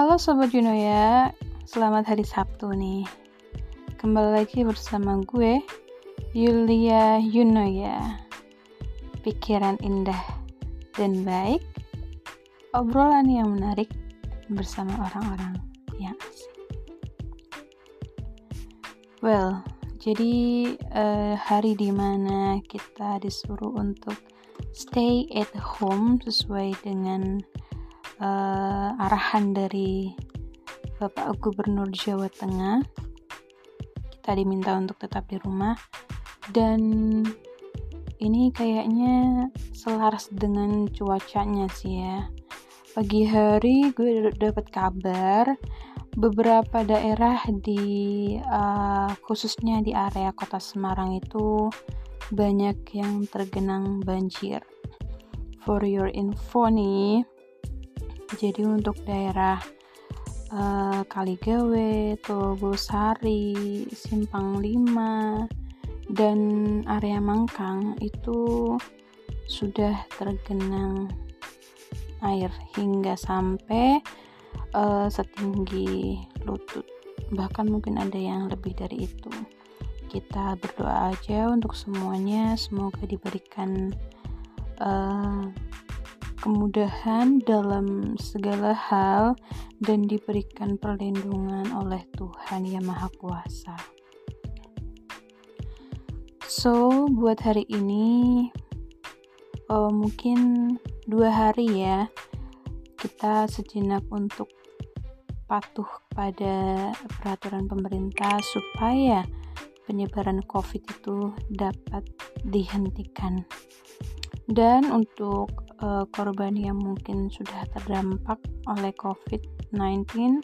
Halo Sobat Yuno ya, selamat hari Sabtu nih. Kembali lagi bersama gue, Yulia Yuno ya Pikiran indah dan baik Obrolan yang menarik bersama orang-orang yang asik. Well, jadi uh, hari di mana kita disuruh untuk stay at home sesuai dengan uh, arahan dari Bapak Gubernur Jawa Tengah. Kita diminta untuk tetap di rumah. Dan ini kayaknya selaras dengan cuacanya sih ya. Pagi hari gue dapat kabar beberapa daerah di uh, khususnya di area kota Semarang itu banyak yang tergenang banjir. For your info nih jadi untuk daerah uh, Kaligawe, Togosari, Simpang 5 dan area Mangkang itu sudah tergenang air hingga sampai uh, setinggi lutut. Bahkan mungkin ada yang lebih dari itu. Kita berdoa aja untuk semuanya. Semoga diberikan uh, kemudahan dalam segala hal dan diberikan perlindungan oleh Tuhan Yang Maha Kuasa. So, buat hari ini oh, mungkin dua hari ya kita sejenak untuk patuh pada peraturan pemerintah supaya penyebaran COVID itu dapat dihentikan. Dan untuk uh, korban yang mungkin sudah terdampak oleh COVID-19.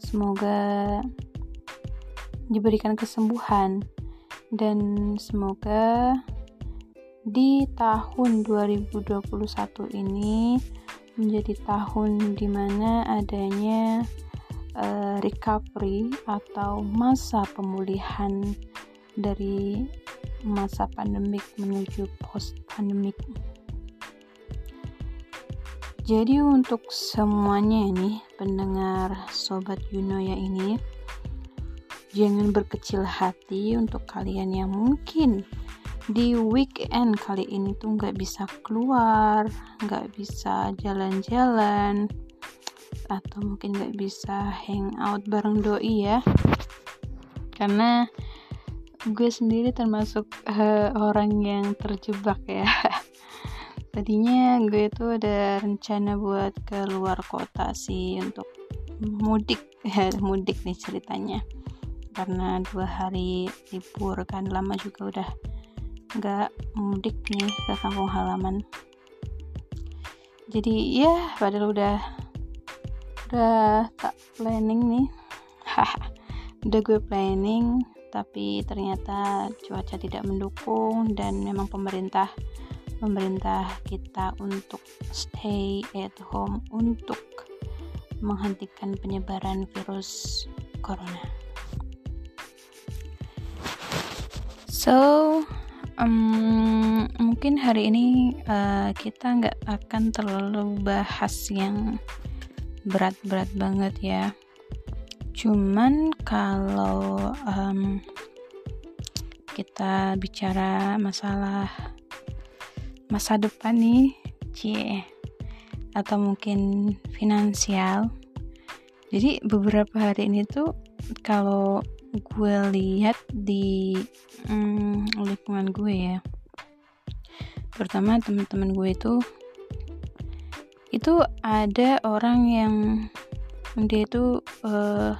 Semoga diberikan kesembuhan dan semoga di tahun 2021 ini menjadi tahun di mana adanya uh, recovery atau masa pemulihan dari masa pandemik menuju post pandemik. Jadi untuk semuanya ini pendengar sobat Yunoya ini jangan berkecil hati untuk kalian yang mungkin di weekend kali ini tuh nggak bisa keluar, nggak bisa jalan-jalan, atau mungkin nggak bisa hangout bareng doi ya. Karena gue sendiri termasuk uh, orang yang terjebak ya tadinya gue tuh ada rencana buat keluar kota sih untuk mudik. Ya mudik nih ceritanya. Karena dua hari libur kan lama juga udah nggak mudik nih ke kampung halaman. Jadi ya padahal udah udah tak planning nih. Udah gue planning tapi ternyata cuaca tidak mendukung dan memang pemerintah pemerintah kita untuk stay at home untuk menghentikan penyebaran virus corona. So, um, mungkin hari ini uh, kita nggak akan terlalu bahas yang berat-berat banget ya. Cuman kalau um, kita bicara masalah masa depan nih cie atau mungkin finansial. Jadi beberapa hari ini tuh kalau gue lihat di hmm, lingkungan gue ya. Pertama teman-teman gue itu itu ada orang yang dia itu uh,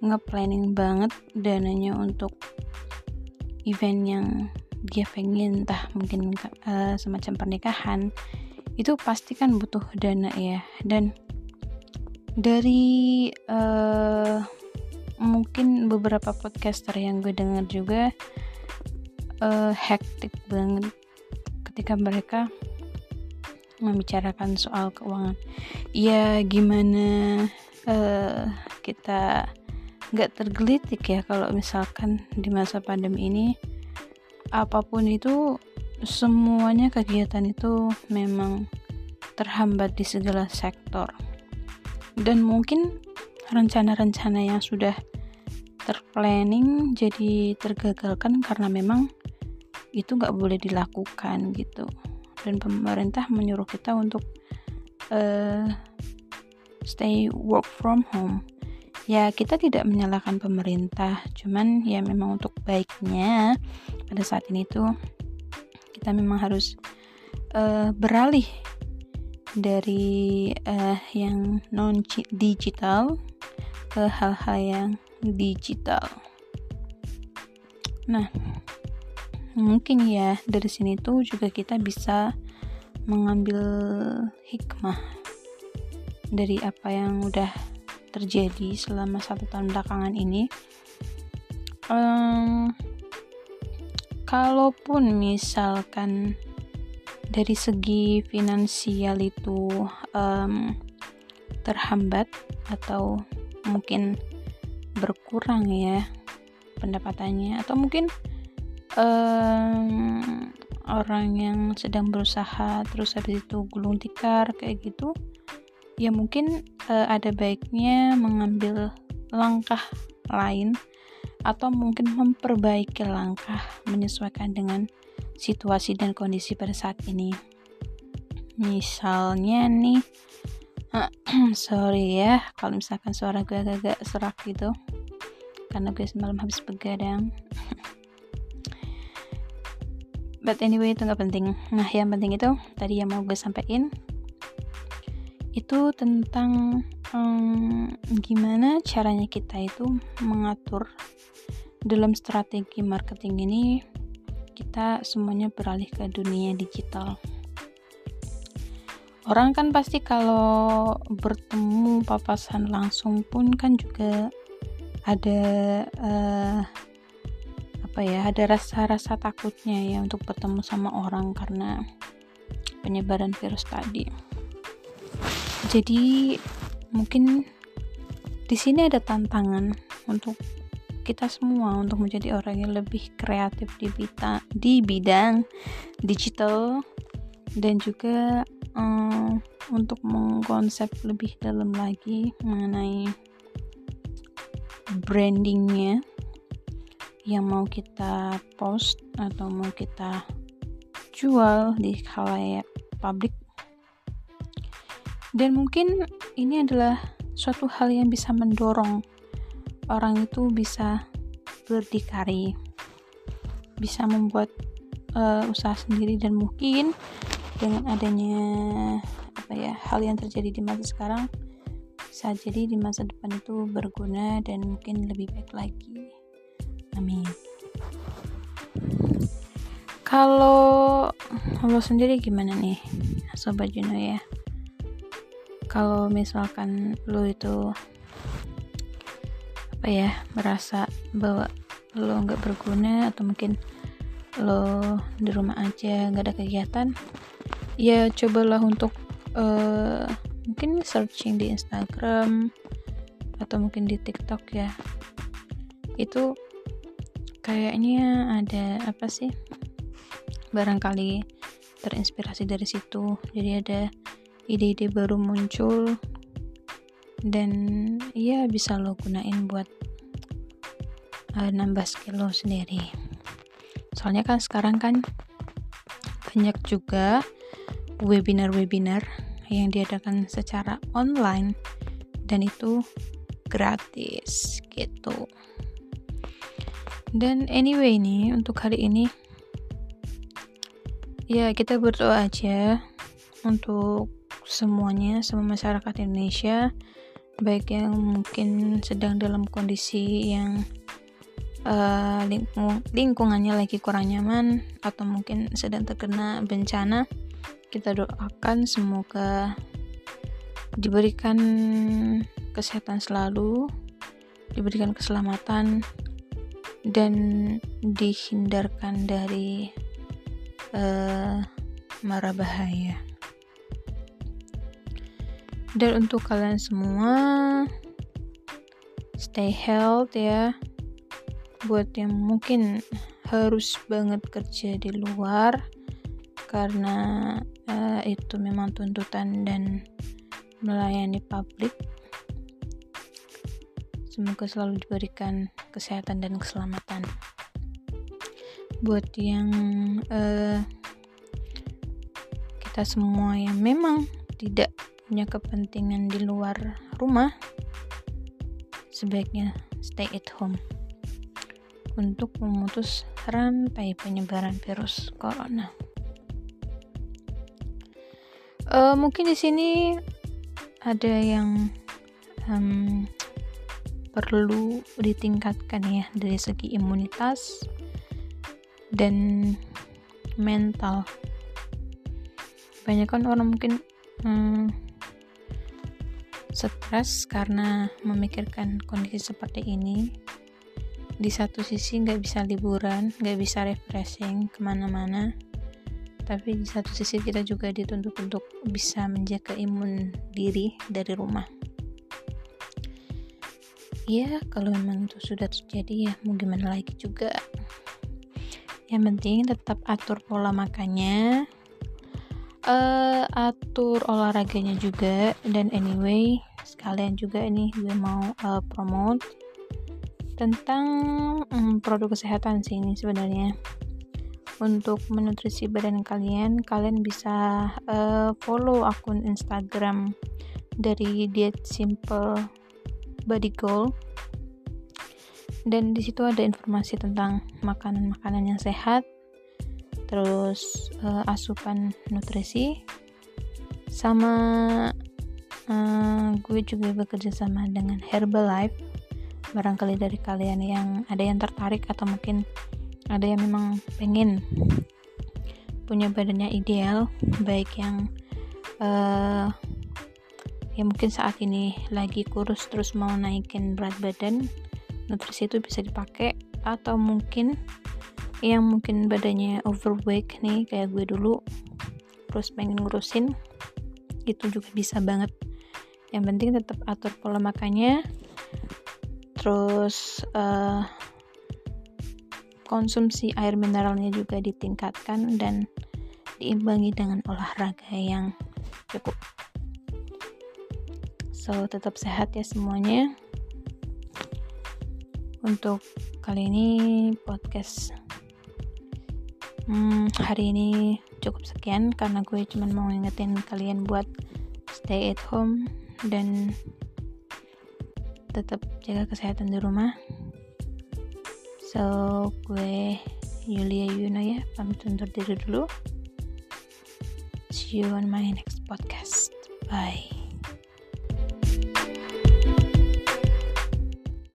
nge-planning banget dananya untuk event yang dia pengen entah mungkin uh, semacam pernikahan itu pasti kan butuh dana ya. Dan dari uh, mungkin beberapa podcaster yang gue dengar juga uh, hektik banget ketika mereka membicarakan soal keuangan. Ya gimana uh, kita nggak tergelitik ya kalau misalkan di masa pandemi ini apa pun itu semuanya kegiatan itu memang terhambat di segala sektor. Dan mungkin rencana-rencana yang sudah terplanning jadi tergagalkan karena memang itu nggak boleh dilakukan gitu. Dan pemerintah menyuruh kita untuk uh, stay work from home ya kita tidak menyalahkan pemerintah. Cuman ya memang untuk baiknya pada saat ini tuh kita memang harus uh, beralih dari uh, yang non digital ke hal-hal yang digital. Nah mungkin ya dari sini tuh juga kita bisa mengambil hikmah dari apa yang udah terjadi selama satu tahun belakangan ini. Um, kalaupun misalkan dari segi finansial itu um, terhambat atau mungkin berkurang ya pendapatannya atau mungkin um, orang yang sedang berusaha terus habis itu gulung tikar kayak gitu ya mungkin uh, ada baiknya mengambil langkah lain atau mungkin memperbaiki langkah menyesuaikan dengan situasi dan kondisi pada saat ini. Misalnya nih sorry ya kalau misalkan suara gue agak-agak serak gitu karena gue semalam habis begadang. But anyway itu nggak penting. Nah yang penting itu tadi yang mau gue sampaikan itu tentang um, gimana caranya kita itu mengatur dalam strategi marketing ini kita semuanya beralih ke dunia digital. Orang kan pasti kalau bertemu papasan langsung pun kan juga ada uh, apa ya ada rasa-rasa takutnya ya untuk bertemu sama orang karena penyebaran virus tadi jadi mungkin di sini ada tantangan untuk kita semua untuk menjadi orang yang lebih kreatif di bidang di bidang digital dan juga um, untuk mengkonsep lebih dalam lagi mengenai brandingnya yang mau kita post atau mau kita jual di khalayak publik dan mungkin ini adalah suatu hal yang bisa mendorong orang itu bisa berdikari bisa membuat uh, usaha sendiri dan mungkin dengan adanya apa ya hal yang terjadi di masa sekarang bisa jadi di masa depan itu berguna dan mungkin lebih baik lagi Amin. Kalau lo sendiri gimana nih, Sobat Juno ya? Kalau misalkan lo itu apa ya merasa bahwa lo nggak berguna atau mungkin lo di rumah aja nggak ada kegiatan, ya cobalah untuk uh, mungkin searching di Instagram atau mungkin di TikTok ya. Itu kayaknya ada apa sih barangkali terinspirasi dari situ jadi ada ide-ide baru muncul dan ya bisa lo gunain buat uh, nambah skill lo sendiri. Soalnya kan sekarang kan banyak juga webinar-webinar yang diadakan secara online dan itu gratis gitu. Dan anyway nih untuk hari ini ya kita berdoa aja untuk semuanya semua masyarakat Indonesia baik yang mungkin sedang dalam kondisi yang uh, lingkung, lingkungannya lagi kurang nyaman atau mungkin sedang terkena bencana kita doakan semoga diberikan kesehatan selalu diberikan keselamatan dan dihindarkan dari uh, mara bahaya. Dan untuk kalian semua, stay health ya. Buat yang mungkin harus banget kerja di luar karena uh, itu memang tuntutan dan melayani publik semoga selalu diberikan kesehatan dan keselamatan buat yang uh, kita semua yang memang tidak punya kepentingan di luar rumah sebaiknya stay at home untuk memutus rantai penyebaran virus corona. Uh, mungkin di sini ada yang um, perlu ditingkatkan ya dari segi imunitas dan mental. Banyak kan orang mungkin um, stres karena memikirkan kondisi seperti ini. Di satu sisi nggak bisa liburan nggak bisa refreshing ke mana-mana. Tapi di satu sisi kita juga dituntut untuk bisa menjaga imun diri dari rumah. Ya kalau memang itu sudah terjadi ya mau gimana lagi juga? Yang penting tetap atur pola makannya uh, atur olahraganya juga. Dan anyway sekalian juga ini gue mau uh, promote tentang um, produk kesehatan sih ini sebenarnya. Untuk menutrisi badan kalian kalian bisa uh, follow akun Instagram dari diet simple body goal. Dan di situ ada informasi tentang makanan-makanan yang sehat terus uh, asupan nutrisi sama uh, gue juga bekerja sama dengan Herbalife. Barangkali dari kalian yang ada yang tertarik atau mungkin ada yang memang pengen punya badannya ideal baik yang uh, ya mungkin saat ini lagi kurus terus mau naikin berat badan nutrisi itu bisa dipakai atau mungkin yang mungkin badannya overweight nih kayak gue dulu terus pengen ngurusin itu juga bisa banget. Yang penting tetap atur pola makannya terus uh, konsumsi air mineralnya juga ditingkatkan dan diimbangi dengan olahraga yang cukup. So tetap sehat ya semuanya. Untuk kali ini podcast hmm, hari ini cukup sekian karena gue cuma mau ngingetin kalian buat stay at home dan tetap jaga kesehatan di rumah. So gue Yulia Yuno ya pamit undur diri dulu. See you on my next podcast. Bye